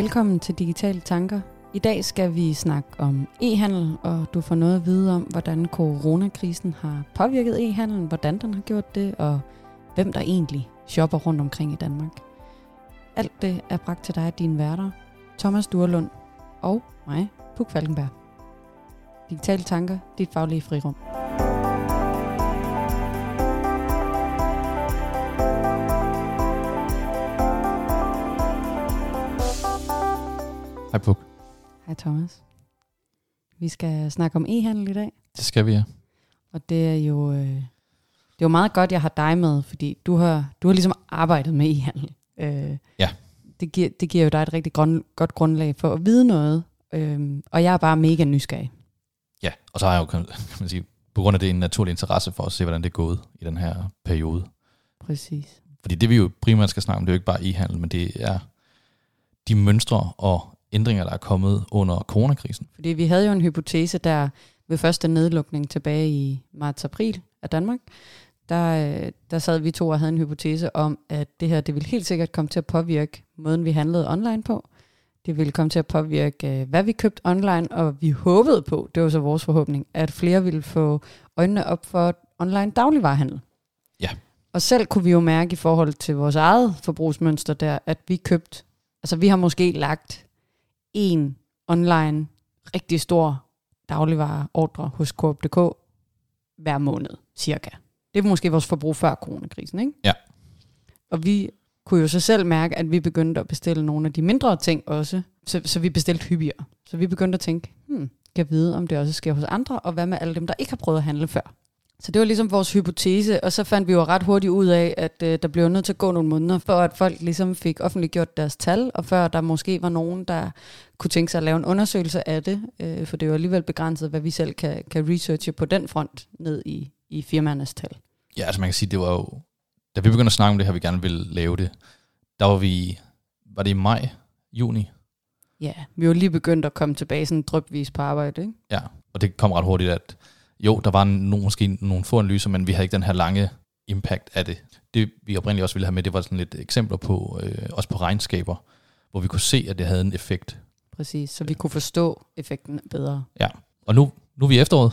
Velkommen til Digitale Tanker. I dag skal vi snakke om e-handel, og du får noget at vide om, hvordan coronakrisen har påvirket e-handelen, hvordan den har gjort det, og hvem der egentlig shopper rundt omkring i Danmark. Alt det er bragt til dig af dine værter, Thomas Durlund og mig, Puk Falkenberg. Digitale Tanker, dit faglige frirum. Hej Puk. Hej Thomas. Vi skal snakke om e-handel i dag, Det skal vi, ja. og det er jo øh, det er jo meget godt, jeg har dig med, fordi du har, du har ligesom arbejdet med e-handel. Øh, Ja. Det giver, det giver jo dig et rigtig grund, godt grundlag for at vide noget, øh, og jeg er bare mega nysgerrig. Ja, og så har jeg jo, kan man sige, på grund af det en naturlig interesse for at se, hvordan det er gået i den her periode. Præcis. Fordi det vi jo primært skal snakke om, det er jo ikke bare e-handel, men det er de mønstre og ændringer, der er kommet under coronakrisen. Fordi vi havde jo en hypotese der ved første nedlukning tilbage i marts-april af Danmark. Der, øh, der sad vi to og havde en hypotese om, at det her det ville helt sikkert komme til at påvirke måden, vi handlede online på. Det ville komme til at påvirke, øh, hvad vi købte online, og vi håbede på, det var så vores forhåbning, at flere ville få øjnene op for online dagligvarerhandel. Ja. Og selv kunne vi jo mærke i forhold til vores eget forbrugsmønster der, at vi købte, altså vi har måske lagt en online rigtig stor dagligvareordre hos Coop.dk hver måned, cirka. Det er måske vores forbrug før coronakrisen, ikke? Ja. Og vi kunne jo så selv mærke, at vi begyndte at bestille nogle af de mindre ting også, så, så vi bestilte hyppigere. Så vi begyndte at tænke, hmm, kan vide, om det også sker hos andre, og hvad med alle dem, der ikke har prøvet at handle før? Så det var ligesom vores hypotese, og så fandt vi jo ret hurtigt ud af, at øh, der blev nødt til at gå nogle måneder, for at folk ligesom fik offentliggjort deres tal, og før der måske var nogen, der kunne tænke sig at lave en undersøgelse af det, øh, for det er jo alligevel begrænset, hvad vi selv kan, kan researche på den front ned i, i firmaernes tal. Ja, altså man kan sige, det var jo, da vi begyndte at snakke om det her, vi gerne ville lave det, der var vi, var det i maj, juni? Ja, vi var lige begyndt at komme tilbage sådan drøbvis på arbejde, ikke? Ja, og det kom ret hurtigt, at jo, der var nogle, måske nogle få analyser, men vi havde ikke den her lange impact af det. Det vi oprindeligt også ville have med, det var sådan lidt eksempler på, øh, også på regnskaber, hvor vi kunne se, at det havde en effekt. Præcis, så vi kunne forstå effekten bedre. Ja, og nu, nu er vi i efteråret,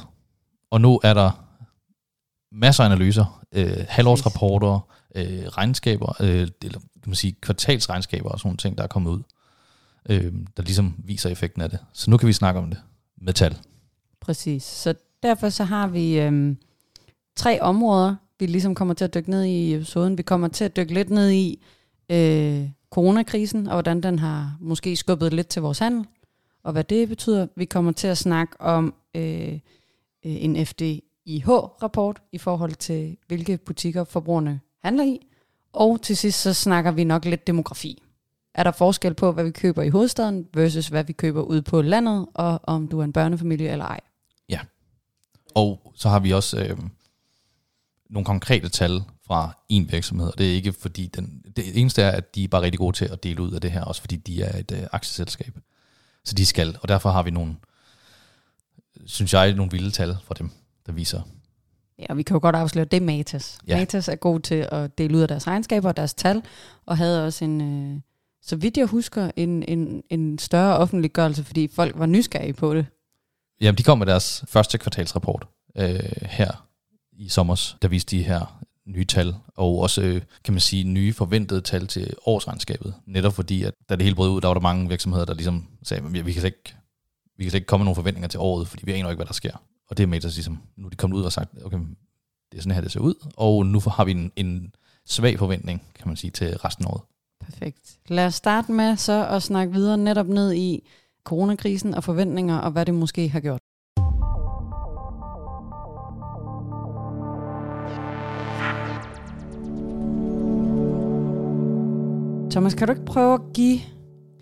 og nu er der masser af analyser, øh, halvårsrapporter, øh, regnskaber, øh, eller kan man sige kvartalsregnskaber og sådan nogle ting, der er kommet ud, øh, der ligesom viser effekten af det. Så nu kan vi snakke om det med tal. Præcis, så derfor så har vi øhm, tre områder, vi ligesom kommer til at dykke ned i i episoden. Vi kommer til at dykke lidt ned i øh, coronakrisen, og hvordan den har måske skubbet lidt til vores handel, og hvad det betyder. Vi kommer til at snakke om øh, øh, en FDIH-rapport i forhold til, hvilke butikker forbrugerne handler i. Og til sidst så snakker vi nok lidt demografi. Er der forskel på, hvad vi køber i hovedstaden versus hvad vi køber ude på landet, og om du er en børnefamilie eller ej? Og så har vi også øh, nogle konkrete tal fra en virksomhed, og det er ikke fordi, den, det eneste er, at de er bare rigtig gode til at dele ud af det her, også fordi de er et øh, aktieselskab. Så de skal, og derfor har vi nogle, synes jeg, nogle vilde tal fra dem, der viser. Ja, og vi kan jo godt afsløre, det er Matas. Ja. Matas er god til at dele ud af deres regnskaber og deres tal, og havde også en, øh, så vidt jeg husker, en, en, en større offentliggørelse, fordi folk var nysgerrige på det. Jamen, de kom med deres første kvartalsrapport øh, her i sommer, der viste de her nye tal, og også, øh, kan man sige, nye forventede tal til årsregnskabet. Netop fordi, at da det hele brød ud, der var der mange virksomheder, der ligesom sagde, at vi kan slet ikke, vi kan slet ikke komme med nogle forventninger til året, fordi vi aner ikke, hvad der sker. Og det er Matas ligesom, nu er de kommet ud og sagt, okay, det er sådan her, det ser ud, og nu har vi en, en svag forventning, kan man sige, til resten af året. Perfekt. Lad os starte med så at snakke videre netop ned i coronakrisen og forventninger, og hvad det måske har gjort. Thomas, kan du ikke prøve at give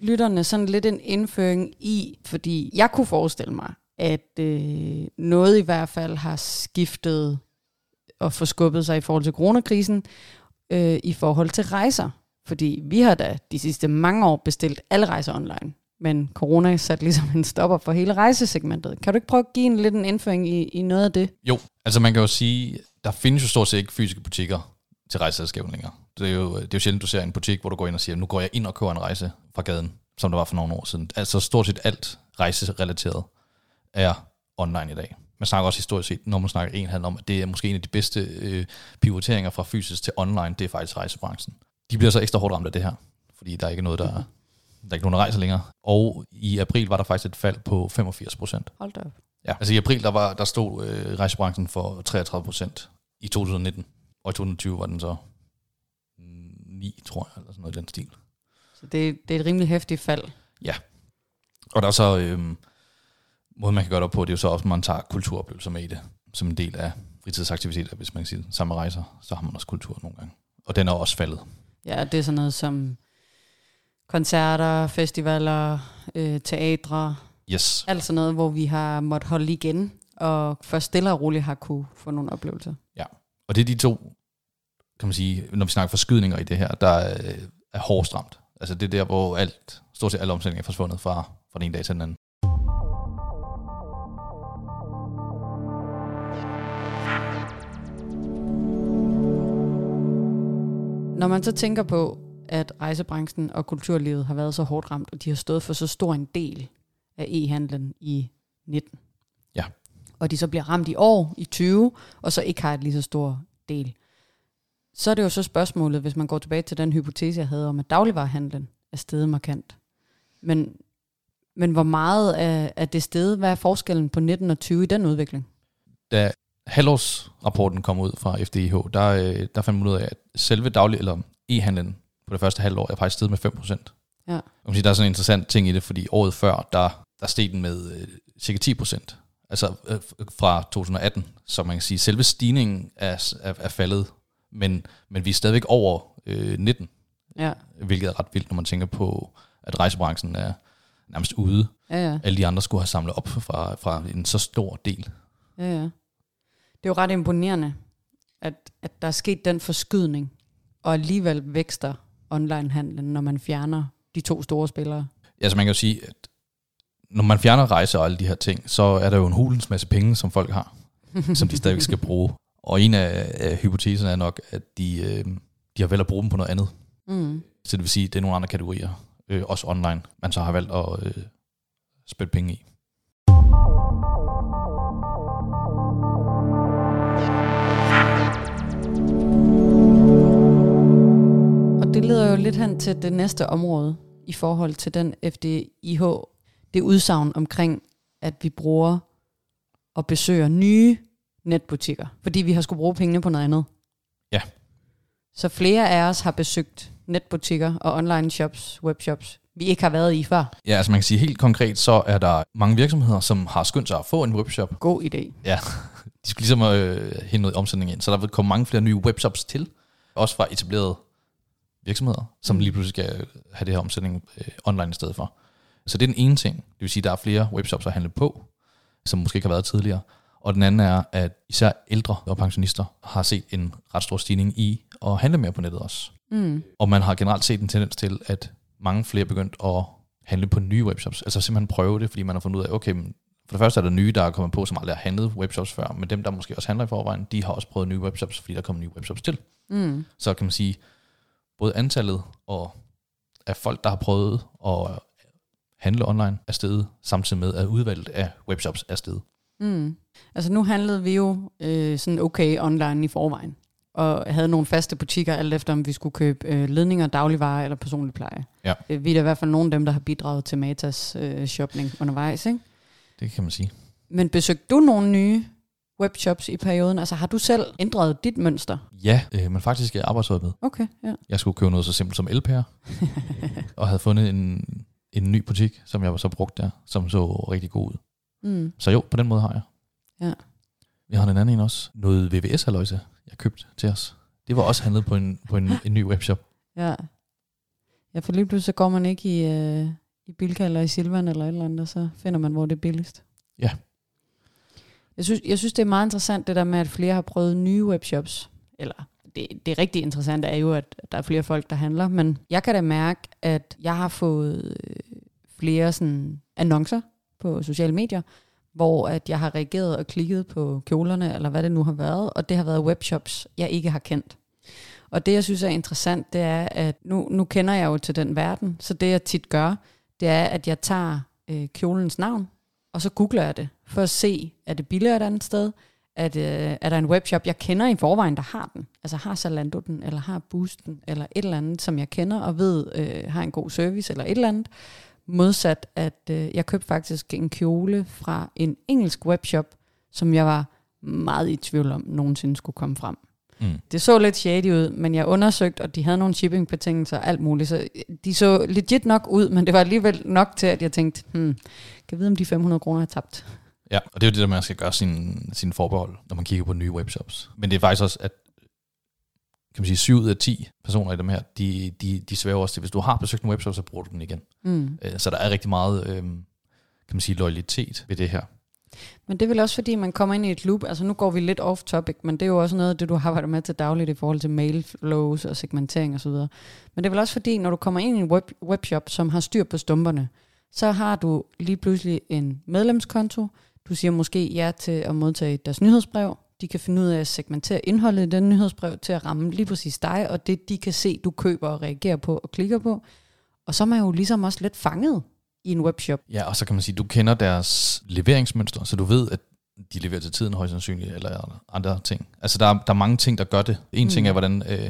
lytterne sådan lidt en indføring i, fordi jeg kunne forestille mig, at øh, noget i hvert fald har skiftet og forskubbet sig i forhold til coronakrisen, øh, i forhold til rejser. Fordi vi har da de sidste mange år bestilt alle rejser online, men corona satte ligesom en stopper for hele rejsesegmentet. Kan du ikke prøve at give en lidt en indføring i, i noget af det? Jo, altså man kan jo sige, der findes jo stort set ikke fysiske butikker til rejseselskaber længere. Det er, jo, det er jo sjældent, du ser en butik, hvor du går ind og siger, nu går jeg ind og køber en rejse fra gaden. som der var for nogle år siden. Altså stort set alt rejserelateret er online i dag. Man snakker også historisk set, når man snakker en handel om, at det er måske en af de bedste øh, pivoteringer fra fysisk til online, det er faktisk rejsebranchen. De bliver så ekstra hårdt ramt af det her, fordi der er ikke noget, der, der er ikke nogen, der rejser længere. Og i april var der faktisk et fald på 85 procent. Hold da op. Ja, altså i april, der, var, der stod øh, rejsebranchen for 33 procent i 2019, og i 2020 var den så 9, tror jeg, eller sådan noget i den stil. Så det, det er et rimelig hæftigt fald. Ja. Og der er så, øh, måden man kan gøre det op på, det er jo så også, at man tager kulturoplevelser med i det, som en del af fritidsaktiviteter, hvis man kan sige det. Samme rejser, så har man også kultur nogle gange. Og den er også faldet. Ja, det er sådan noget som koncerter, festivaler, øh, teatre, Yes. alt sådan noget, hvor vi har måttet holde igen, og først stille og roligt har kunne få nogle oplevelser. Og det er de to, kan man sige, når vi snakker forskydninger i det her, der er, er hårdest ramt. Altså det er der, hvor alt, stort set alle omsætninger er forsvundet fra, fra den ene dag til den anden. Når man så tænker på, at rejsebranchen og kulturlivet har været så hårdt ramt, og de har stået for så stor en del af e-handlen i 19. Ja. Og de så bliver ramt i år, i 20, og så ikke har et lige så stor del. Så er det jo så spørgsmålet, hvis man går tilbage til den hypotese, jeg havde om, at dagligvarerhandlen er steget markant. Men, men hvor meget er, er det steget? Hvad er forskellen på 19 og 20 i den udvikling? Da halvårsrapporten kom ud fra FDIH, der, øh, der fandt man ud af, at selve daglig, eller e-handlen på det første halvår er faktisk steget med 5%. Ja. Jeg sige, der er sådan en interessant ting i det, fordi året før, der, der steg den med øh, cirka 10%. Altså øh, fra 2018. Så man kan sige, selve stigningen er, er, er faldet, men, men vi er stadigvæk over øh, 19, Ja, hvilket er ret vildt, når man tænker på, at rejsebranchen er nærmest ude. ja, ja. Alle de andre skulle have samlet op fra, fra en så stor del. ja, ja. Det er jo ret imponerende, at, at der er sket den forskydning, og alligevel vækster onlinehandlen, når man fjerner de to store spillere. Altså man kan jo sige, at når man fjerner rejser og alle de her ting, så er der jo en hulens masse penge, som folk har, som de stadigvæk skal bruge. Og en af, af hypoteserne er nok, at de, øh, de har valgt at bruge dem på noget andet. Mm. Så det vil sige, at det er nogle andre kategorier, øh, også online, man så har valgt at øh, spille penge i. det leder jo lidt hen til det næste område i forhold til den FDIH, det udsagn omkring, at vi bruger og besøger nye netbutikker, fordi vi har skulle bruge pengene på noget andet. Ja. Så flere af os har besøgt netbutikker og online shops, webshops, vi ikke har været i før. Ja, altså man kan sige helt konkret, så er der mange virksomheder, som har skyndt sig at få en webshop. God idé. Ja, de skulle ligesom øh, hente noget omsætning ind, så der vil komme mange flere nye webshops til, også fra etablerede virksomheder, som Mm. lige pludselig skal have det her omsætning øh, online i stedet for. Så det er den ene ting. Det vil sige, at der er flere webshops at handle på, som måske ikke har været tidligere. Og den anden er, at især ældre og pensionister har set en ret stor stigning i at handle mere på nettet også. Mm. Og man har generelt set en tendens til, at mange flere er begyndt at handle på nye webshops. Altså simpelthen prøve det, fordi man har fundet ud af, okay, men for det første er der nye, der er kommet på, som aldrig har handlet webshops før, men dem, der måske også handler i forvejen, de har også prøvet nye webshops, fordi der kommer nye webshops til. Mm. Så kan man sige, både antallet og af folk, der har prøvet at handle online, er steget, samtidig med, at udvalget af webshops er steget. Mm. Altså nu handlede vi jo øh, sådan okay online i forvejen, og havde nogle faste butikker, alt efter om vi skulle købe øh, ledninger, dagligvarer eller personlig pleje. Ja. Øh, vi er da i hvert fald nogle af dem, der har bidraget til Matas øh, shopping undervejs. Ikke? Det kan man sige. Men besøgte du nogle nye webshops i perioden? Altså har du selv ændret dit mønster? Ja, øh, men faktisk er jeg arbejdsøjet med. Okay, ja. Jeg skulle købe noget så simpelt som elpærer, og havde fundet en, en ny butik, som jeg så brugt der, som så rigtig god ud. Mm. Så jo, på den måde har jeg. Ja. Vi har den anden en også. Noget VVS-haløjse, jeg købte til os. Det var også handlet på en, på en, en ny webshop. Ja. Ja, for lige pludselig så går man ikke i, øh, i Bilka eller i Silvan eller et eller andet, og så finder man, hvor det er billigst. Ja. Jeg synes, jeg synes, det er meget interessant, det der med, at flere har prøvet nye webshops. Eller det, det rigtig interessante er jo, at der er flere folk, der handler. Men jeg kan da mærke, at jeg har fået øh, flere sådan, annoncer på sociale medier, hvor at jeg har reageret og klikket på kjolerne, eller hvad det nu har været, og det har været webshops, jeg ikke har kendt. Og det, jeg synes er interessant, det er, at nu, nu kender jeg jo til den verden, så det, jeg tit gør, det er, at jeg tager øh, kjolens navn, og så googler jeg det, for at se, er det billigere et andet sted, at, øh, er der en webshop, jeg kender i forvejen, der har den, altså har Zalando den, eller har Boost den, eller et eller andet, som jeg kender og ved øh, har en god service, eller et eller andet, modsat at øh, jeg købte faktisk en kjole fra en engelsk webshop, som jeg var meget i tvivl om, nogensinde skulle komme frem. Mm. Det så lidt shady ud, men jeg undersøgte, og de havde nogle shippingbetingelser og alt muligt, så de så legit nok ud, men det var alligevel nok til, at jeg tænkte, hmm, kan vide, om de 500 kroner er tabt? Ja, og det er jo det, der man skal gøre sin, sin forbehold, når man kigger på nye webshops. Men det er faktisk også, at kan man sige, 7 ud af 10 personer i dem her, de, de, de svæver også til, hvis du har besøgt en webshop, så bruger du den igen. Mm. Øh, så der er rigtig meget, øh, kan man sige, loyalitet ved det her. Men det er vel også fordi, man kommer ind i et loop. Altså nu går vi lidt off topic, men det er jo også noget af det, du har arbejdet med til dagligt i forhold til mail flows og segmentering osv. Men det er vel også fordi, når du kommer ind i en web, webshop, som har styr på stumperne, så har du lige pludselig en medlemskonto. Du siger måske ja til at modtage deres nyhedsbrev. De kan finde ud af at segmentere indholdet i den nyhedsbrev til at ramme lige præcis dig, og det de kan se, du køber og reagerer på og klikker på. Og så er man jo ligesom også lidt fanget i en webshop. Ja, og så kan man sige, du kender deres leveringsmønster, så du ved, at de leverer til tiden højst sandsynligt, eller andre ting. Altså der er, der er mange ting, der gør det. En mm. ting er, hvordan øh,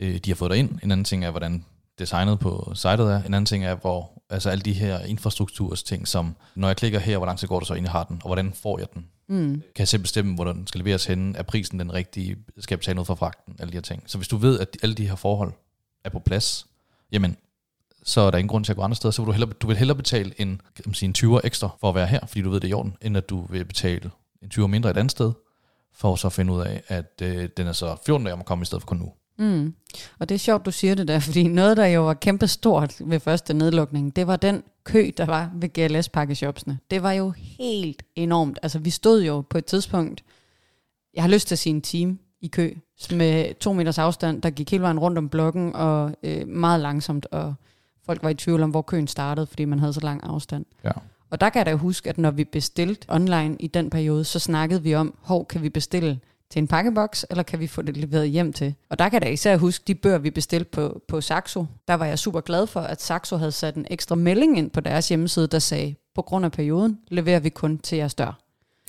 øh, de har fået dig ind. En anden ting er, hvordan designet på sitet er. En anden ting er, hvor altså alle de her infrastrukturs ting, som når jeg klikker her, hvor lang tid går det så ind i harden, og hvordan får jeg den? Mm. Kan jeg selv bestemme, hvor den skal leveres henne? Er prisen den rigtige? Skal jeg betale noget for fragten? Alle de her ting. Så hvis du ved, at alle de her forhold er på plads, jamen så er der ingen grund til at gå andre steder. Så vil du, hellere, du vil hellere betale en, kan man sige, en 20 ekstra for at være her, fordi du ved, det er i orden, end at du vil betale en 20 mindre et andet sted, for så at finde ud af, at øh, den er så 14 dage om at komme i stedet for kun nu. Mm. Og det er sjovt, du siger det der, fordi noget, der jo var kæmpe stort ved første nedlukning, det var den kø, der var ved GLS-pakkeshopsene. Det var jo helt enormt. Altså, vi stod jo på et tidspunkt, jeg har lyst til at sige en time i kø, med to meters afstand, der gik hele vejen rundt om blokken, og øh, meget langsomt, og folk var i tvivl om, hvor køen startede, fordi man havde så lang afstand. Ja. Og der kan jeg da huske, at når vi bestilte online i den periode, så snakkede vi om, hvor kan vi bestille til en pakkeboks, eller kan vi få det leveret hjem til? Og der kan jeg da især huske de bøger, vi bestilte på, på Saxo. Der var jeg super glad for, at Saxo havde sat en ekstra melding ind på deres hjemmeside, der sagde, på grund af perioden leverer vi kun til jeres dør.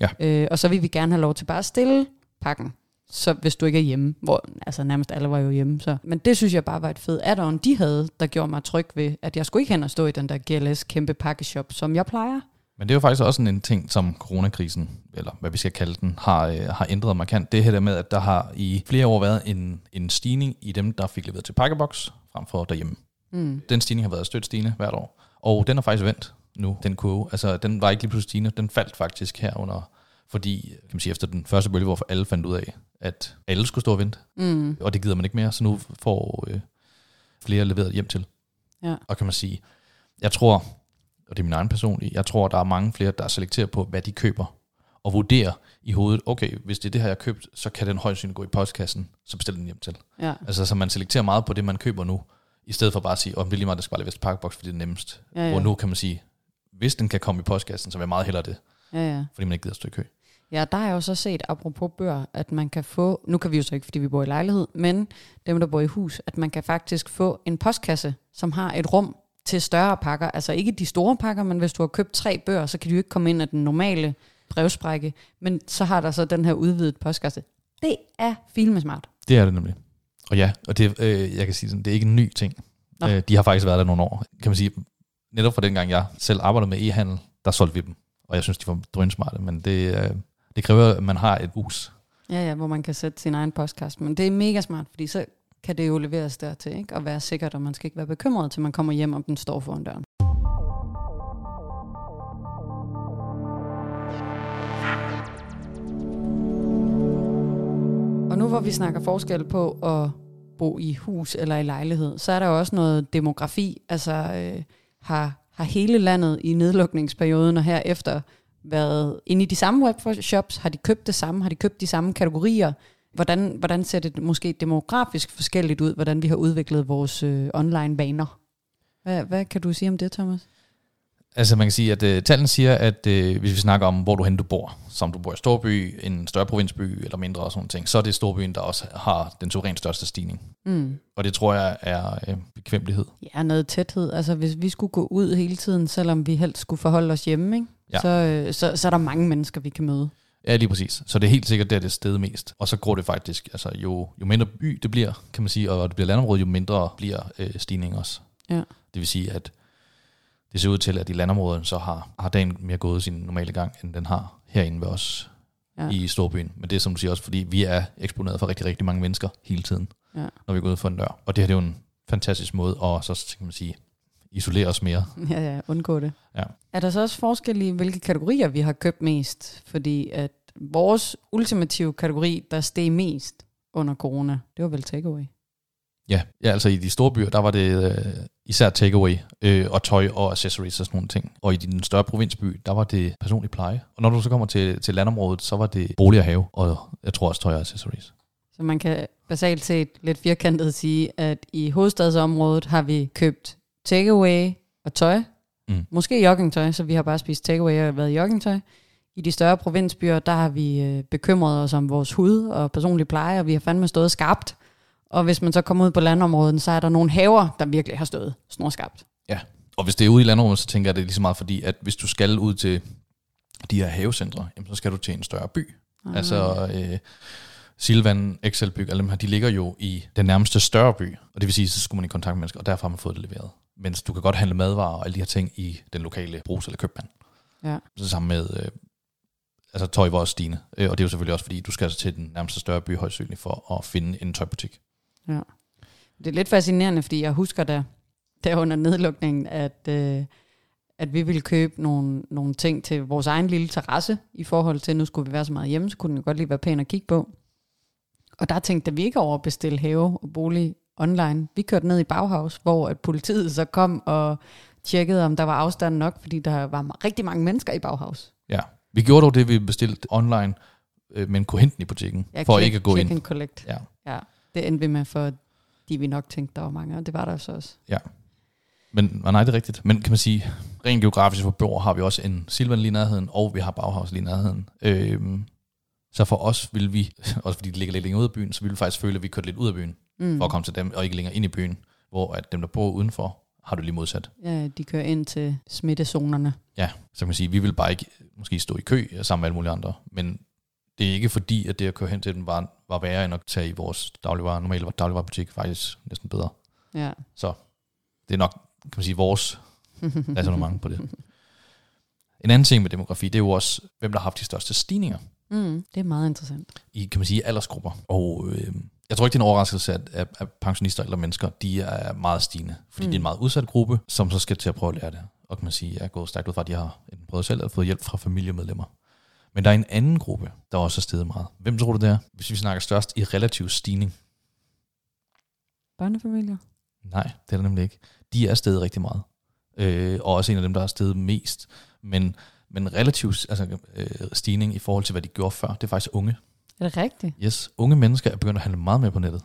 Ja. Øh, og så vil vi gerne have lov til bare at stille pakken så hvis du ikke er hjemme, hvor altså nærmest alle var jo hjemme. Så. Men det synes jeg bare var et fedt add-on, de havde, der gjorde mig tryg ved, at jeg skulle ikke hen og stå i den der GLS kæmpe pakkeshop, som jeg plejer. Men det er jo faktisk også en ting, som coronakrisen, eller hvad vi skal kalde den, har, øh, har ændret markant. Det her der med, at der har i flere år været en, en stigning i dem, der fik leveret til pakkeboks, frem for derhjemme. Mm. Den stigning har været stødt stigende hvert år. Og den er faktisk vendt nu, den kurve. Altså, den var ikke lige pludselig stigende, den faldt faktisk her under fordi kan man sige, efter den første bølge, hvor alle fandt ud af, at alle skulle stå og vente, mm. og det gider man ikke mere, så nu får øh, flere leveret hjem til. Ja. Og kan man sige, jeg tror, og det er min egen personlige, jeg tror, der er mange flere, der selekterer på, hvad de køber, og vurderer i hovedet, okay, hvis det er det her, jeg har købt, så kan den højst gå i postkassen, så bestil den hjem til. Ja. Altså, så man selekterer meget på det, man køber nu, i stedet for bare at sige, om oh, det er lige meget, det skal bare til pakkeboks, fordi det er nemmest. Ja, ja. Hvor nu kan man sige, hvis den kan komme i postkassen, så vil jeg meget hellere det. Ja, ja. Fordi man ikke gider stå i kø. Ja, der har jeg jo så set, apropos bøger, at man kan få, nu kan vi jo så ikke, fordi vi bor i lejlighed, men dem, der bor i hus, at man kan faktisk få en postkasse, som har et rum til større pakker. Altså ikke de store pakker, men hvis du har købt tre bøger, så kan du ikke komme ind af den normale brevsprække. Men så har der så den her udvidet postkasse. Det er filmesmart. Det er det nemlig. Og ja, og det, øh, jeg kan sige sådan, det er ikke en ny ting. Øh, de har faktisk været der nogle år. Kan man sige, netop fra dengang jeg selv arbejdede med e-handel, der solgte vi dem. Og jeg synes, de var drønsmarte, men det, øh, det kræver, at man har et hus. Ja, ja, hvor man kan sætte sin egen postkast. Men det er mega smart, fordi så kan det jo leveres dertil, ikke? og være sikkert, og man skal ikke være bekymret, til man kommer hjem, om den står foran døren. Og nu hvor vi snakker forskel på at bo i hus eller i lejlighed, så er der også noget demografi. Altså øh, har, har hele landet i nedlukningsperioden og herefter været inde i de samme webshops? Har de købt det samme? Har de købt de samme kategorier? Hvordan, hvordan ser det måske demografisk forskelligt ud, hvordan vi har udviklet vores øh, online vaner? Hvad, hvad kan du sige om det, Thomas? Altså man kan sige, at uh, tallene siger, at uh, hvis vi snakker om, hvor du hen du bor, som du bor i storby, en større provinsby eller mindre og sådan ting, så er det storbyen, der også har den suverænt største stigning. Mm. Og det tror jeg er uh, bekvemmelighed. Ja, noget tæthed. Altså hvis vi skulle gå ud hele tiden, selvom vi helst skulle forholde os hjemme, ikke? Ja. Så, øh, så, så er der mange mennesker, vi kan møde. Ja, lige præcis. Så det er helt sikkert, der det sted mest. Og så går det faktisk, altså jo, jo mindre by det bliver, kan man sige, og det bliver landområde, jo mindre bliver øh, stigningen også. Ja. Det vil sige, at det ser ud til, at i landområderne så har, har dagen mere gået sin normale gang, end den har herinde ved os ja. i Storbyen. Men det er som du siger også, fordi vi er eksponeret for rigtig, rigtig mange mennesker hele tiden, Ja. når vi går ud for en dør. Og det her det er jo en fantastisk måde at så kan man sige, isolere os mere. Ja, ja, undgå det. Ja. Er der så også forskel i, hvilke kategorier vi har købt mest? Fordi at vores ultimative kategori, der steg mest under corona, det var vel takeaway. Ja, ja altså i de store byer, der var det øh, især takeaway øh, og tøj og accessories og sådan nogle ting. Og i den større provinsby, der var det personlig pleje. Og når du så kommer til, til landområdet, så var det bolig og have, og jeg tror også tøj og accessories. Så man kan basalt set lidt firkantet sige, at i hovedstadsområdet har vi købt takeaway og tøj. Mm. Måske joggingtøj, så vi har bare spist takeaway og været i joggingtøj. I de større provinsbyer, der har vi øh, bekymret os om vores hud og personlig pleje, og vi har fandme stået skarpt. Og hvis man så kommer ud på landområden, så er der nogle haver, der virkelig har stået snorskarpt. Og hvis det er ude i landområdet, så tænker jeg, det er lige så meget fordi, at hvis du skal ud til de her havecentre, jamen, så skal du til en større by. Ah. Altså øh, Silvan, Excelbyg, alle dem her, de ligger jo i den nærmeste større by. Og det vil sige, så skulle man i kontakt med mennesker, og derfor har man fået det leveret. Mens du kan godt handle madvarer og alle de her ting i den lokale brugs- eller købmand. Ja. Så sammen med, øh, altså tøj var også stigende. Øh, og det er jo selvfølgelig også, fordi du skal altså til den nærmeste større by højst sandsynligt for at finde en tøjbutik. Ja. Det er lidt fascinerende, fordi jeg husker da, der under nedlukningen, at, øh, at vi ville købe nogle, nogle ting til vores egen lille terrasse, i forhold til, at nu skulle vi være så meget hjemme, så kunne den jo godt lige være pæn at kigge på. Og der tænkte vi ikke over at bestille have og bolig online. Vi kørte ned i Bauhaus, hvor at politiet så kom og tjekkede, om der var afstand nok, fordi der var rigtig mange mennesker i Bauhaus. Ja. Vi gjorde dog det, vi bestilte online, øh, men kunne hente den i butikken, Ja, for click- ikke at gå ind. And collect. Ja. ja. Det endte vi med, for de vi nok tænkte, der var mange, og det var der så også. Men og nej, det er rigtigt. Men kan man sige, rent geografisk for Bor har vi også en Silvan lige nærheden, og vi har Bauhaus lige nærheden. Øhm, så for os vil vi, også fordi de ligger lidt længere ud af byen, så vil vi faktisk føle, at vi kørte lidt ud af byen, Mm. for at komme til dem, og ikke længere ind i byen, hvor at dem, der bor udenfor, har du lige modsat. Ja, de kører ind til smittezonerne. Ja, så kan man sige, vi vil bare ikke måske stå i kø sammen med alle mulige andre, men det er ikke fordi, at det at køre hen til den var, var værre end at tage i vores dagligvarer, normale dagligvarebutik faktisk næsten bedre. Ja. Det er nok, kan man sige, vores resonemang på det. En anden ting med demografi, det er jo også, hvem der har haft de største stigninger mm, det er meget interessant. i, kan man sige, aldersgrupper. Og øh, jeg tror ikke, det er en overraskelse, at, at, pensionister eller mennesker, de er meget stigende, fordi mm. Mm. det er en meget udsat gruppe, som så skal til at prøve at lære det. Og kan man sige, jeg er gået stærkt ud fra, at de har enten prøvet selv eller fået hjælp fra familiemedlemmer. Men der er en anden gruppe, der også er steget meget. Hvem tror du det er, hvis vi snakker størst i relativ stigning? Børnefamilier? Nej, det er der nemlig ikke. De er steget rigtig meget. Øh, og også en af dem, der er steget mest. Men, men relativ altså, øh, stigning i forhold til, hvad de gjorde før, det er faktisk unge. Er det rigtigt? Yes, unge mennesker er begyndt at handle meget mere på nettet.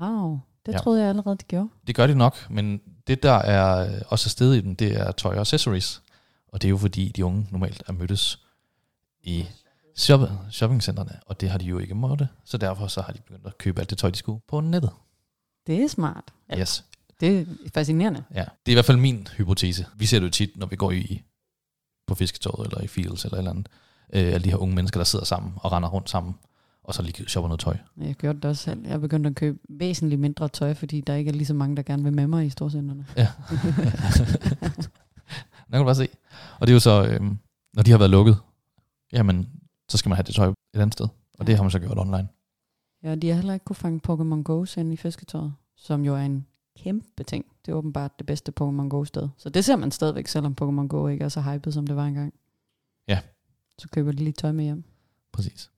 Wow, det Ja. troede jeg allerede, det gjorde. Det gør de nok, men det, der er også stedet i dem, det er tøj og accessories. Og det er jo fordi, de unge normalt er mødtes i shop, shoppingcentrene, og det har de jo ikke måtte. Så derfor så har de begyndt at købe alt det tøj, de skulle på nettet. Det er smart. Ja. Yes. Det er fascinerende. Ja, det er i hvert fald min hypotese. Vi ser det jo tit, når vi går i på fisketåret eller i Fields eller et eller andet. Øh, alle de her unge mennesker, der sidder sammen og render rundt sammen, og så lige shopper noget tøj. Jeg gjorde det også selv. Jeg er begyndt at købe væsentligt mindre tøj, fordi der ikke er lige så mange, der gerne vil med mig i storcenterne. Ja. Der kan du bare se. Og det er jo så, øhm, når de har været lukket, jamen, så skal man have det tøj et andet sted. Og det har man så gjort online. Ja, de har heller ikke kunne fange Pokémon Go ind i fisketøjet, som jo er en kæmpe ting. Det er åbenbart det bedste Pokémon Go-sted. Så det ser man stadigvæk, selvom Pokémon Go ikke er så hyped, som det var engang. Ja. Så køber de lige tøj med hjem. Præcis.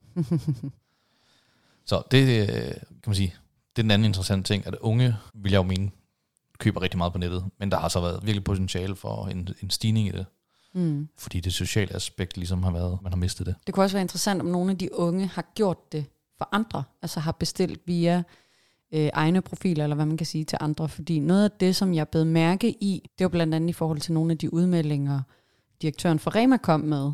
Så det øh, kan man sige, det er den anden interessante ting, at unge, vil jeg jo mene, køber rigtig meget på nettet, men der har så været virkelig potentiale for en, en stigning i det, mm. fordi det sociale aspekt ligesom har været, man har mistet det. Det kunne også være interessant, om nogle af de unge har gjort det for andre. Altså har bestilt via øh, egne profiler, eller hvad man kan sige til andre. Fordi noget af det, som jeg blev mærke i, det var blandt andet i forhold til nogle af de udmeldinger, direktøren for Rema kom med.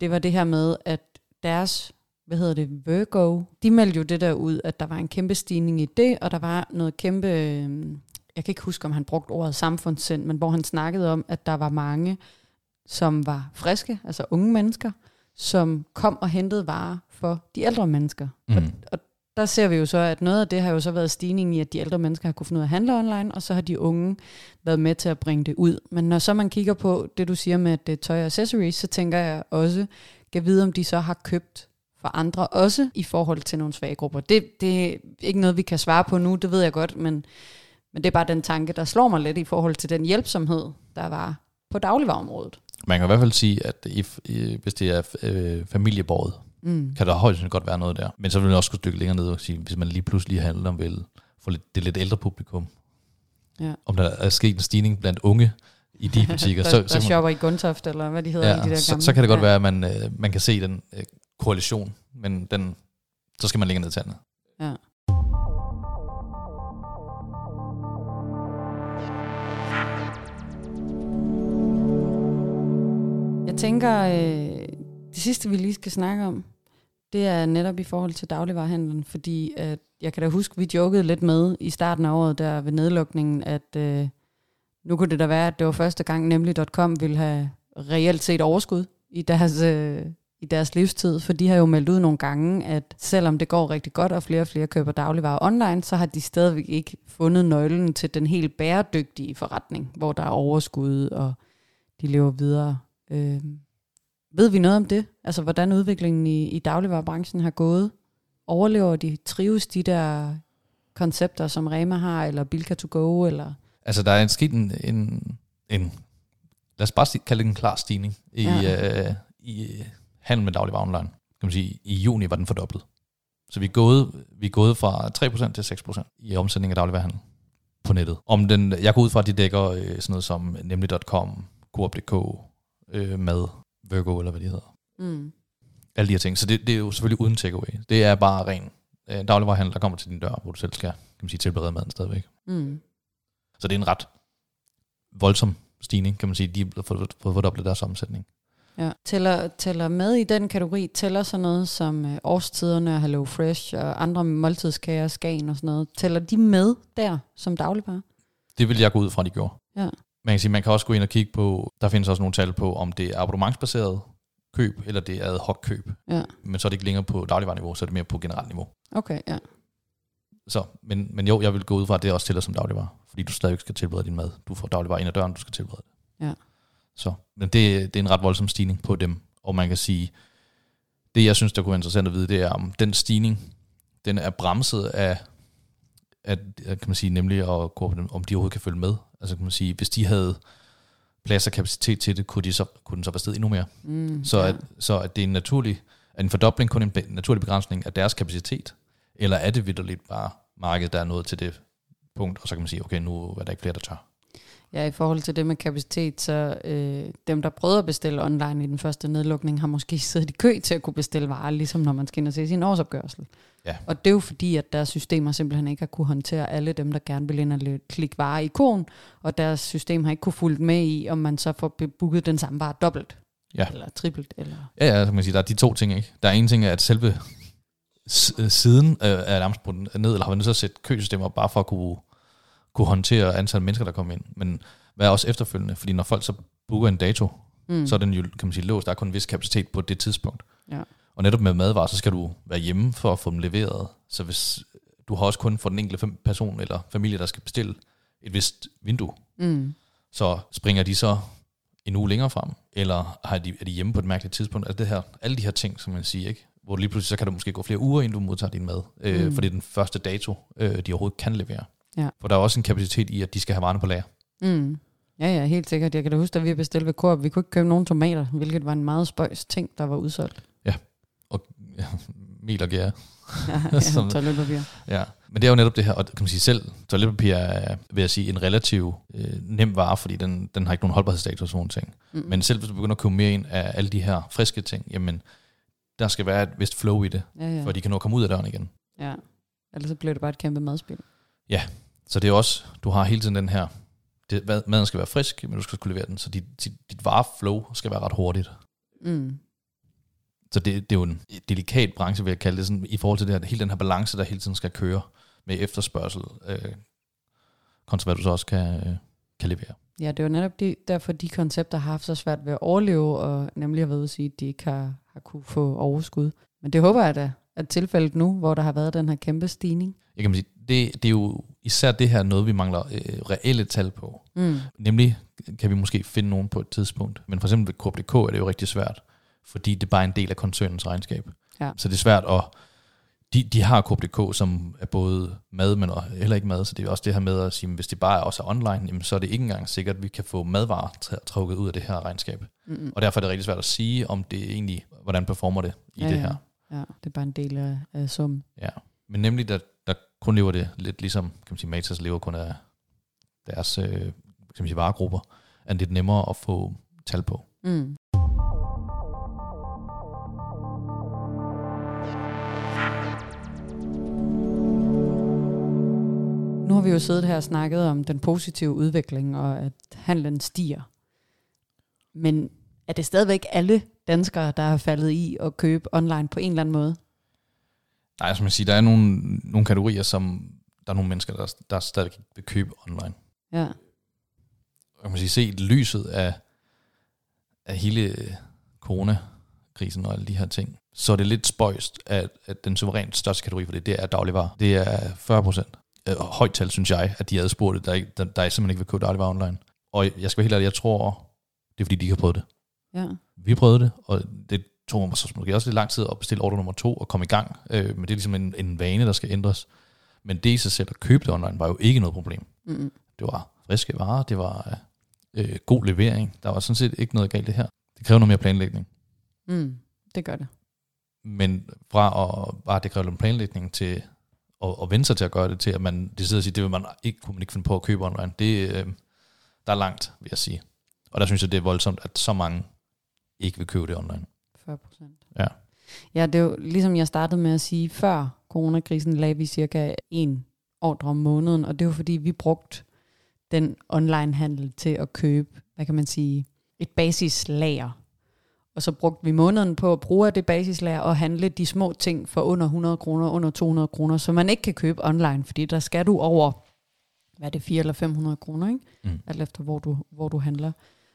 Det var det her med, at deres, hvad hedder det, Virgo, de meldte jo det der ud, at der var en kæmpe stigning i det, og der var noget kæmpe, øh, jeg kan ikke huske, om han brugte ordet samfundssind, men hvor han snakkede om, at der var mange, som var friske, altså unge mennesker, som kom og hentede varer for de ældre mennesker. Mm. Og, og der ser vi jo så, at noget af det har jo så været stigningen i, at de ældre mennesker har kunne finde ud af at handle online, og så har de unge været med til at bringe det ud. Men når så man kigger på det, du siger med det tøj og accessories, så tænker jeg også, kan vide, om de så har købt for andre, også i forhold til nogle svage grupper. Det, det er ikke noget, vi kan svare på nu, det ved jeg godt, men, men det er bare den tanke, der slår mig lidt i forhold til den hjælpsomhed, der var på dagligvarerområdet. Man kan i hvert fald sige, at if, hvis det er øh, familieborget, mm. kan der højst godt være noget der. Men så vil man også skulle stykke længere ned og sige, hvis man lige pludselig handler vil få lidt, det lidt ældre publikum, ja. om der er sket en stigning blandt unge i de butikker. der, så, der så shopper i Gundtoft, eller hvad de hedder ja, i de der gamle. Så, så kan det godt ja. være, at man, øh, man kan se den øh, koalition, men den, så skal man længere ned til andet. Ja. Jeg tænker, øh, det sidste vi lige skal snakke om, det er netop i forhold til dagligvarerhandlen, fordi at jeg kan da huske, vi jokede lidt med i starten af året der ved nedlukningen, at øh, nu kunne det da være, at det var første gang nemlig.com ville have reelt set overskud i deres, øh, i deres livstid, for de har jo meldt ud nogle gange, at selvom det går rigtig godt, og flere og flere køber dagligvarer online, så har de stadigvæk ikke fundet nøglen til den helt bæredygtige forretning, hvor der er overskud, og de lever videre. Øh, ved vi noget om det? Altså, hvordan udviklingen i, i dagligvarerbranchen har gået? Overlever de? Trives de der koncepter, som Rema har, eller Bilka to go, eller... Altså, der er sket en, en, en lad os bare kalde det en klar stigning i, ja. øh, i handel med dagligvarer online. Kan man sige, i juni var den fordoblet. Så vi er gået, vi er gået fra 3% til 6% i omsætning af dagligvarehandel på nettet. Om den, jeg går ud fra, at de dækker øh, sådan noget som nemlig.com, Coop.dk, øh, med Virgo, eller hvad de hedder. Mm. Alle de her ting. Så det, det er jo selvfølgelig uden takeaway. Det er bare ren øh, dagligvarehandel, der kommer til din dør, hvor du selv skal kan man sige, tilberede maden stadigvæk. Mm. Så det er en ret voldsom stigning, kan man sige. De har fået fordoblet deres omsætning. Ja. Tæller, tæller med i den kategori, tæller sådan noget som øh, årstiderne, Hello Fresh og andre måltidskager, Skagen og sådan noget. Tæller de med der som dagligvarer? Det vil jeg gå ud fra, de gjorde. Ja. Man kan sige, man kan også gå ind og kigge på, der findes også nogle tal på, om det er abonnementsbaseret køb, eller det er ad hoc køb. Ja. Men så er det ikke længere på dagligvarerniveau, så er det mere på generelt niveau. Okay, ja. Så, men, men jo, jeg vil gå ud fra, at det også tæller som dagligvarer, fordi du stadig skal tilberede din mad. Du får dagligvarer ind ad døren, du skal tilberede det. Ja. Så, men det, det er en ret voldsom stigning på dem, og man kan sige, det jeg synes, der kunne være interessant at vide, det er, om den stigning, den er bremset af, at, kan man sige, nemlig at gå om de overhovedet kan følge med. Altså kan man sige, hvis de havde plads og kapacitet til det, kunne, de så, kunne den så være sted endnu mere. Mm, så, ja. at, så at det er en naturlig, er en fordobling kun en be, naturlig begrænsning af deres kapacitet, eller er det vidderligt bare markedet, der er nået til det punkt, og så kan man sige, okay, nu er der ikke flere, der tør. Ja, i forhold til det med kapacitet, så øh, dem, der prøvede at bestille online i den første nedlukning, har måske siddet i kø til at kunne bestille varer, ligesom når man skal ind og se sin årsopgørsel. Ja. Og det er jo fordi, at deres systemer simpelthen ikke har kunne håndtere alle dem, der gerne vil ind og klikke varer i kon, og deres system har ikke kunne fulgt med i, om man så får booket den samme vare dobbelt. Ja. Eller triplet. Eller... Ja, ja, så man sige, der er de to ting. Ikke? Der er en ting, at selve siden øh, er nærmest brudt ned, eller har man nødt til at sætte køsystemer bare for at kunne kunne håndtere antal mennesker, der kommer ind. Men hvad er også efterfølgende? Fordi når folk så booker en dato, mm. så er den jo, kan man sige, låst. Der er kun en vis kapacitet på det tidspunkt. Ja. Og netop med madvarer, så skal du være hjemme for at få dem leveret. Så hvis du har også kun for den enkelte person eller familie, der skal bestille et vist vindue, mm. så springer de så en uge længere frem, eller har de, er de hjemme på et mærkeligt tidspunkt? Altså det her, alle de her ting, som man siger, ikke? hvor lige pludselig så kan det måske gå flere uger, inden du modtager din mad, øh, mm. for det er den første dato, øh, de overhovedet kan levere. Ja. For der er også en kapacitet i, at de skal have varerne på lager. Mm. Ja, ja, helt sikkert. Jeg kan da huske, at vi bestilte ved Coop, vi kunne ikke købe nogen tomater, hvilket var en meget spøjs ting, der var udsolgt. Ja, ja, mel og gære. ja, ja toiletpapir. Ja, men det er jo netop det her, og kan man sige selv, toiletpapir er, vil jeg sige, en relativ øh, nem vare, fordi den, den har ikke nogen holdbarhedsstatus og sådan ting. Mm. Men selv hvis du begynder at købe mere ind af alle de her friske ting, jamen, der skal være et vist flow i det, ja, ja. for de kan nå at komme ud af døren igen. Ja. Ellers så bliver det bare et kæmpe madspil. Så det er også, du har hele tiden den her, det, mad- maden skal være frisk, men du skal skulle levere den, så dit, dit, dit vareflow skal være ret hurtigt. Mm. Så det, det er jo en delikat branche, vil jeg kalde det, sådan, i forhold til det her, hele den her balance, der hele tiden skal køre med efterspørgsel, øh, kontra hvad du så også kan, øh, kan levere. Ja, det er jo netop de, derfor, de koncepter har haft så svært ved at overleve, og nemlig har været ude at sige, at de ikke har, har kunne få overskud. Men det håber jeg da, at tilfældet nu, hvor der har været den her kæmpe stigning. Jeg kan sige, det, det er jo især det her noget, vi mangler øh, reelle tal på. Mm. Nemlig kan vi måske finde nogen på et tidspunkt. Men for eksempel ved KBDK er det jo rigtig svært, fordi det er bare en del af koncernens regnskab. Ja. Så det er svært at... De, de har KBDK, som er både mad, men heller ikke mad, så det er også det her med at sige, at hvis det bare også er online, jamen, så er det ikke engang sikkert, at vi kan få madvarer tr- trukket ud af det her regnskab. Mm. Og derfor er det rigtig svært at sige, om det egentlig, hvordan performer det i Ja, det ja. her. Ja, det er bare en del af, af summen. Ja. Men nemlig, der, der kun lever det lidt ligesom, kan man sige, Matas lever kun af deres øh, kan man sige, varegrupper, er det lidt nemmere at få tal på. Mm. Nu har vi jo siddet her og snakket om den positive udvikling, og at handlen stiger. Men er det stadigvæk alle danskere, der er faldet i at købe online på en eller anden måde? Nej, som jeg siger, der er nogle, nogle kategorier, som der er nogle mennesker, der, der stadig vil købe online. Ja. Og kan man sige, set lyset af, af hele coronakrisen og alle de her ting, så er det lidt spøjst, at, at den suverænt største kategori for det, det er dagligvarer. Det er 40 procent. Højt tal, synes jeg, at de er adspurgte, der, ikke- der, der simpelthen ikke vil købe dagligvarer online. Og jeg skal være helt ærlig, jeg tror, det er fordi, de ikke har prøvet det. Ja. Vi prøvede det, og det tog mig så måske også lidt lang tid at bestille ordre nummer to og komme i gang. Øh, men det er ligesom en, en vane, der skal ændres. Men det i sig selv at købe det online var jo ikke noget problem. Mm. Det var friske varer, det var øh, god levering. Der var sådan set ikke noget galt det her. Det kræver noget mere planlægning. Mm. Det gør det. Men fra at bare det kræver lidt planlægning til at, at vende sig til at gøre det, til at man det sidder og siger, det vil man ikke, kunne man ikke finde på at købe online. Det, øh, der er langt, vil jeg sige. Og der synes jeg, det er voldsomt, at så mange ikke vil købe det online. 40 procent. Ja. Ja, det er jo ligesom jeg startede med at sige, før coronakrisen lagde vi cirka en ordre om måneden, og det var fordi, vi brugte den online-handel til at købe, hvad kan man sige, et basislager. Og så brugte vi måneden på at bruge af det basislager og handle de små ting for under 100 kroner, under 200 kroner, som man ikke kan købe online, fordi der skal du over, hvad er det, 400 eller 500 kroner, ikke? Mm. alt efter hvor du, hvor du handler.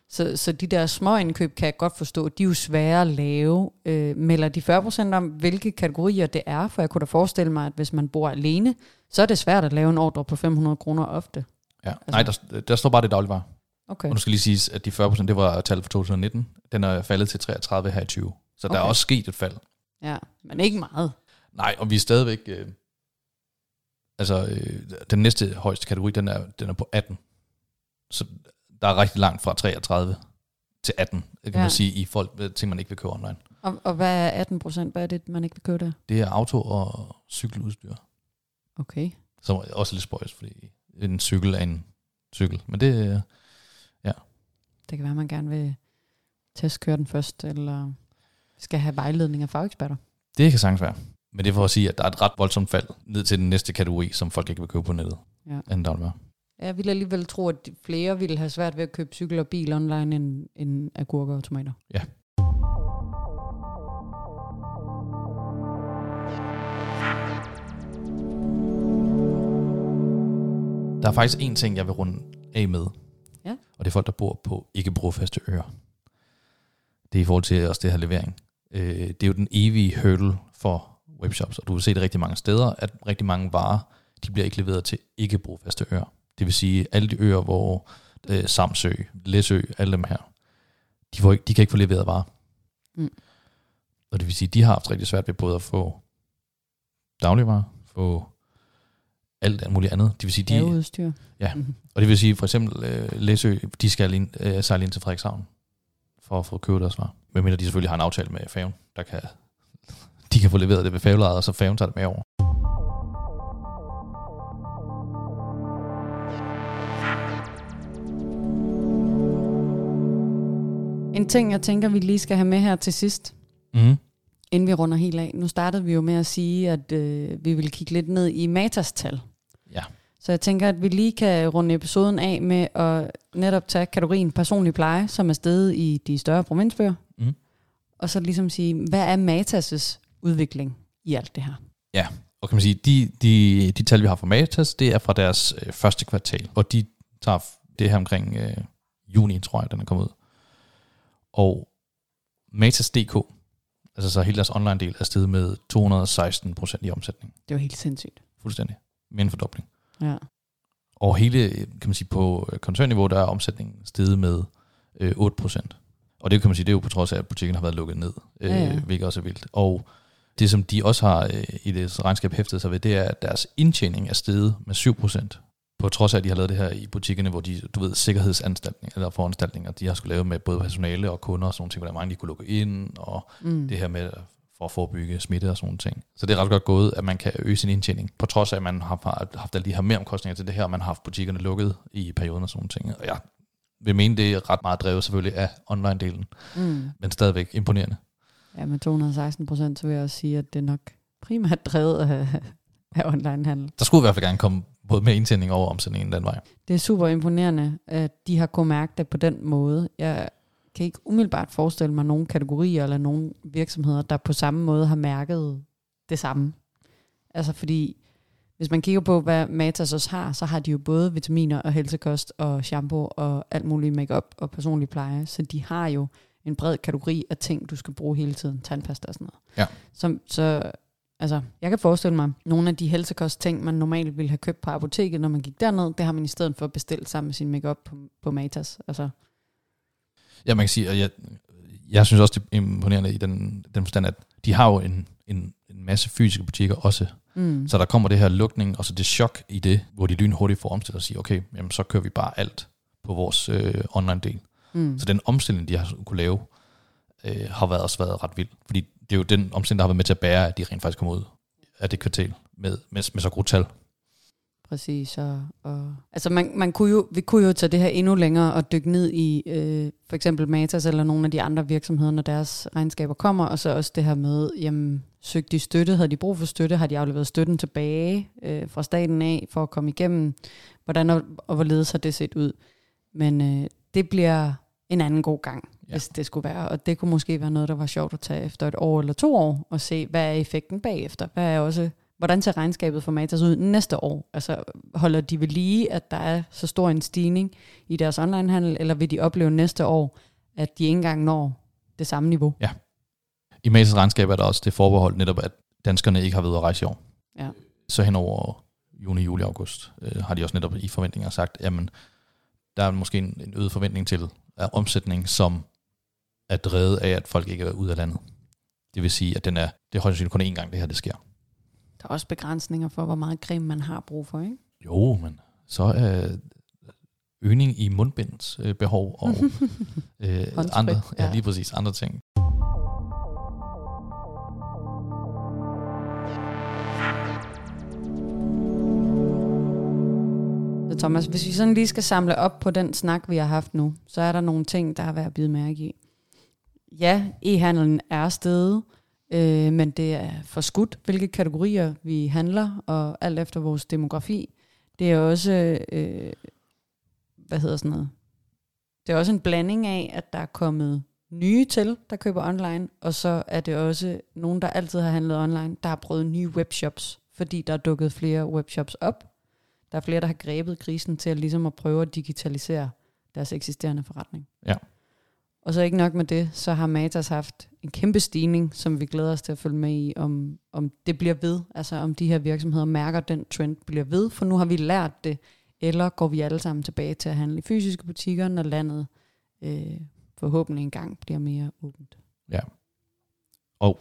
Så, så de der små indkøb kan jeg godt forstå, de er jo svære at lave. Øh, melder de 40% om, hvilke kategorier det er? For jeg kunne da forestille mig, at hvis man bor alene, så er det svært at lave en ordre på 500 kroner ofte. Ja. Nej, der, der står bare det dagligvarer. Okay. Og nu skal lige siges, at de 40% det var tallet for 2019. Den er faldet til 33 her i 20. Så okay. der er også sket et fald. Ja, men ikke meget. Nej, og vi er stadigvæk... Øh, altså, øh, den næste højeste kategori, den er, den er på 18. Så der er rigtig langt fra 33 til 18, kan ja. Man sige, i folk, ting, man ikke vil købe online. Og, og hvad er 18 procent? Hvad er det, man ikke vil købe der? Det er auto- og cykeludstyr, Okay. som er også lidt spøjs, fordi en cykel er en cykel. Men det, øh, Det kan være, at man gerne vil testkøre den først, eller skal have vejledning af fageksperter. det kan sagtens være. Men det er for at sige, at der er et ret voldsomt fald ned til den næste kategori, som folk ikke vil købe på nettet. Ja. Anden dagligvarer. Jeg vil alligevel tro, at de- flere ville have svært ved at købe cykel og bil online end, end agurker og tomater. Ja. Der er faktisk en ting, jeg vil runde af med. Og det er folk, der bor på ikke brofaste øer. Det er i forhold til også det her levering. Øh, det er jo den evige hurdle for webshops, og du vil se det rigtig mange steder, at rigtig mange varer, de bliver ikke leveret til ikke brofaste øer. Det vil sige, alle de øer, hvor øh, Samsø, Læsø, alle dem her, de, får ikke, de kan ikke få leveret varer. Mm. Og det vil sige, de har haft rigtig svært ved både at få dagligvarer, få alt muligt andet. Det vil sige, de, Haveudstyr. Ja. Mhm. og det vil sige for eksempel øh, Læsø, de skal ind, øh, sejle ind til Frederikshavn for at få købt deres varer. Medmindre de selvfølgelig har en aftale med færgen, der kan, de kan få leveret det ved færgelejet, og så færgen tager det med over. En ting, jeg tænker, vi lige skal have med her til sidst, Mm. inden vi runder helt af. Nu startede vi jo med at sige, at øh, vi vil kigge lidt ned i Matas tal. Ja. Så jeg tænker, at vi lige kan runde episoden af med at netop tage kategorien personlig pleje, som er stedet i de større provinsbøger. Mm. Og så ligesom sige, hvad er Matas' udvikling i alt det her? Ja, og kan man sige, de, de, de tal, vi har fra Matas, det er fra deres øh, første kvartal, og de tager det her omkring øh, juni, tror jeg, den er kommet ud. Og Matas.dk, altså så hele deres online del, er steget med 216 procent i omsætning. Det jo helt sindssygt. Fuldstændig. Med en fordobling. Ja. Og hele, kan man sige, på øh, koncernniveau, der er omsætningen steget med øh, 8 procent. Og det kan man sige, det er jo på trods af, at butikken har været lukket ned, øh, Ja, ja. hvilket også er vildt. Og det, som de også har øh, i det regnskab hæftet sig ved, det er, at deres indtjening er steget med 7 procent. På trods af, at de har lavet det her i butikkerne, hvor de, du ved, sikkerhedsanstaltninger, eller foranstaltninger, de har skulle lave med både personale og kunder og sådan nogle ting, hvordan mange de kunne lukke ind, og Mm. det her med for at forebygge smitte og sådan nogle ting. Så det er ret godt gået, at man kan øge sin indtjening, på trods af, at man har haft alle de her mere omkostninger til det her, og man har haft butikkerne lukket i perioden og sådan nogle ting. Og jeg vil mene, det er ret meget drevet selvfølgelig af online-delen, Mm. men stadigvæk imponerende. Ja, med 216 procent, så vil jeg også sige, at det er nok primært drevet af, af onlinehandel. Der skulle i hvert fald gerne komme både mere indtjening over omsætningen den vej. Det er super imponerende, at de har kunnet mærke det på den måde. Jeg kan ikke umiddelbart forestille mig nogle kategorier eller nogle virksomheder, der på samme måde har mærket det samme. Altså fordi, hvis man kigger på, hvad Matas også har, så har de jo både vitaminer og helsekost og shampoo og alt muligt makeup og personlig pleje. Så de har jo en bred kategori af ting, du skal bruge hele tiden. Tandpasta og sådan noget. Ja. Så, så altså, jeg kan forestille mig, nogle af de helsekost-ting, man normalt ville have købt på apoteket, når man gik derned, det har man i stedet for bestilt sammen med sin makeup på, på Matas. Altså, Ja, man kan sige, at jeg, jeg synes også, det er imponerende i den, den forstand, at de har jo en, en, en masse fysiske butikker også. mm. Så der kommer det her lukning, og så det chok i det, hvor de lynhurtigt får omstillet og siger, okay, jamen, så kører vi bare alt på vores øh, online-del. Mm. Så den omstilling, de har kunne lave, øh, har været, også været ret vild. Fordi det er jo den omstilling, der har været med til at bære, at de rent faktisk kommer ud af det kvartal med, med, med så gode tal. Præcis. Og, og, altså man, man kunne jo, vi kunne jo tage det her endnu længere og dykke ned i øh, for eksempel Matas eller nogle af de andre virksomheder, når deres regnskaber kommer, og så også det her med, jamen, søgte de støtte, havde de brug for støtte, har de afleveret støtten tilbage øh, fra staten af for at komme igennem, hvordan og, og hvorledes har det set ud. Men øh, det bliver en anden god gang, Ja. hvis det skulle være, og det kunne måske være noget, der var sjovt at tage efter et år eller to år, og se, hvad er effekten bagefter, hvad er også Hvordan ser regnskabet for Matas ud næste år? Altså holder de ved lige, at der er så stor en stigning i deres onlinehandel, eller vil de opleve næste år, at de ikke engang når det samme niveau? I Matas regnskab er der også det forbehold netop, at danskerne ikke har været at rejse i år. Ja. Så hen over juni, juli, august øh, har de også netop i forventninger sagt, jamen, der er måske en, en øget forventning til af omsætning, som er drevet af, at folk ikke er ude af landet. Det vil sige, at den er, det er højst sandsynligt kun én gang, det her det sker. Der er også begrænsninger for, hvor meget creme man har brug for, ikke? Jo, men så er øgning i mundbinds øh, behov og øh, andre, ja, ja. lige præcis andre ting. Så Thomas, hvis vi sådan lige skal samle op på den snak, vi har haft nu, så er der nogle ting, der er værd at bide mærke i. Ja, e-handelen er stedet, øh, men det er for skudt, hvilke kategorier vi handler, og alt efter vores demografi. Det er også, øh, hvad hedder sådan noget, det er også en blanding af, at der er kommet nye til, der køber online, og så er det også nogen, der altid har handlet online, der har prøvet nye webshops, fordi der er dukket flere webshops op. Der er flere, der har grebet krisen til at, ligesom at prøve at digitalisere deres eksisterende forretning. Ja. Og så ikke nok med det, så har Matas haft en kæmpe stigning, som vi glæder os til at følge med i, om, om det bliver ved, altså om de her virksomheder mærker, at den trend bliver ved, for nu har vi lært det, eller går vi alle sammen tilbage til at handle i fysiske butikker, når landet øh, forhåbentlig engang bliver mere åbent. Ja. Og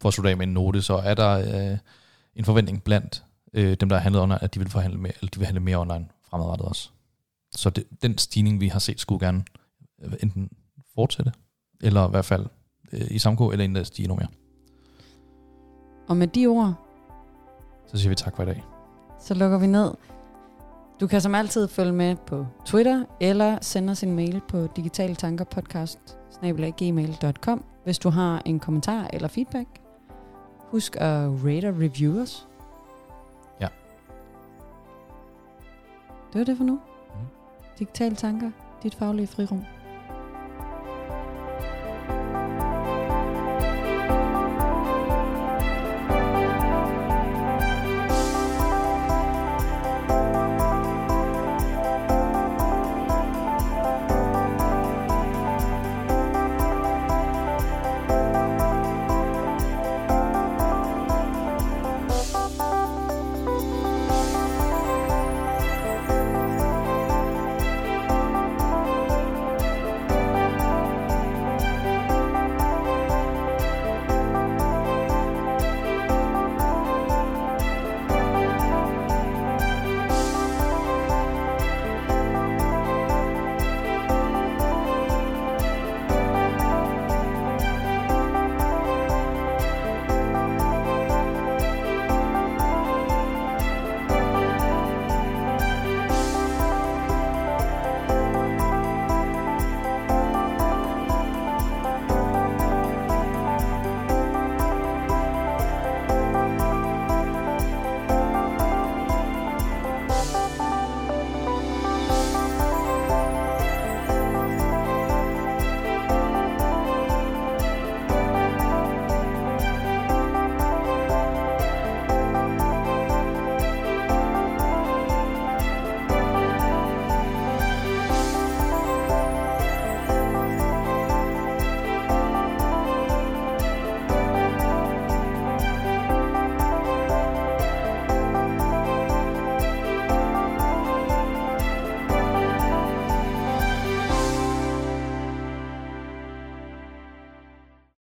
for at slutte af med en note, så er der øh, en forventning blandt øh, dem, der har handlet online, at de vil, forhandle med, eller de vil handle mere online fremadrettet også. Så det, den stigning, vi har set, skulle gerne enten fortsætte, eller i hvert fald øh, i samkå, eller endda stige endnu mere. Og med de ord, Så siger vi tak for i dag. så lukker vi ned. Du kan som altid følge med på Twitter, eller sende os en mail på digitaltankerpodcast.gmail.com, hvis du har en kommentar eller feedback. Husk at rate og review os. Ja. Det var det for nu. Mhm. Digitale tanker, dit faglige frirum.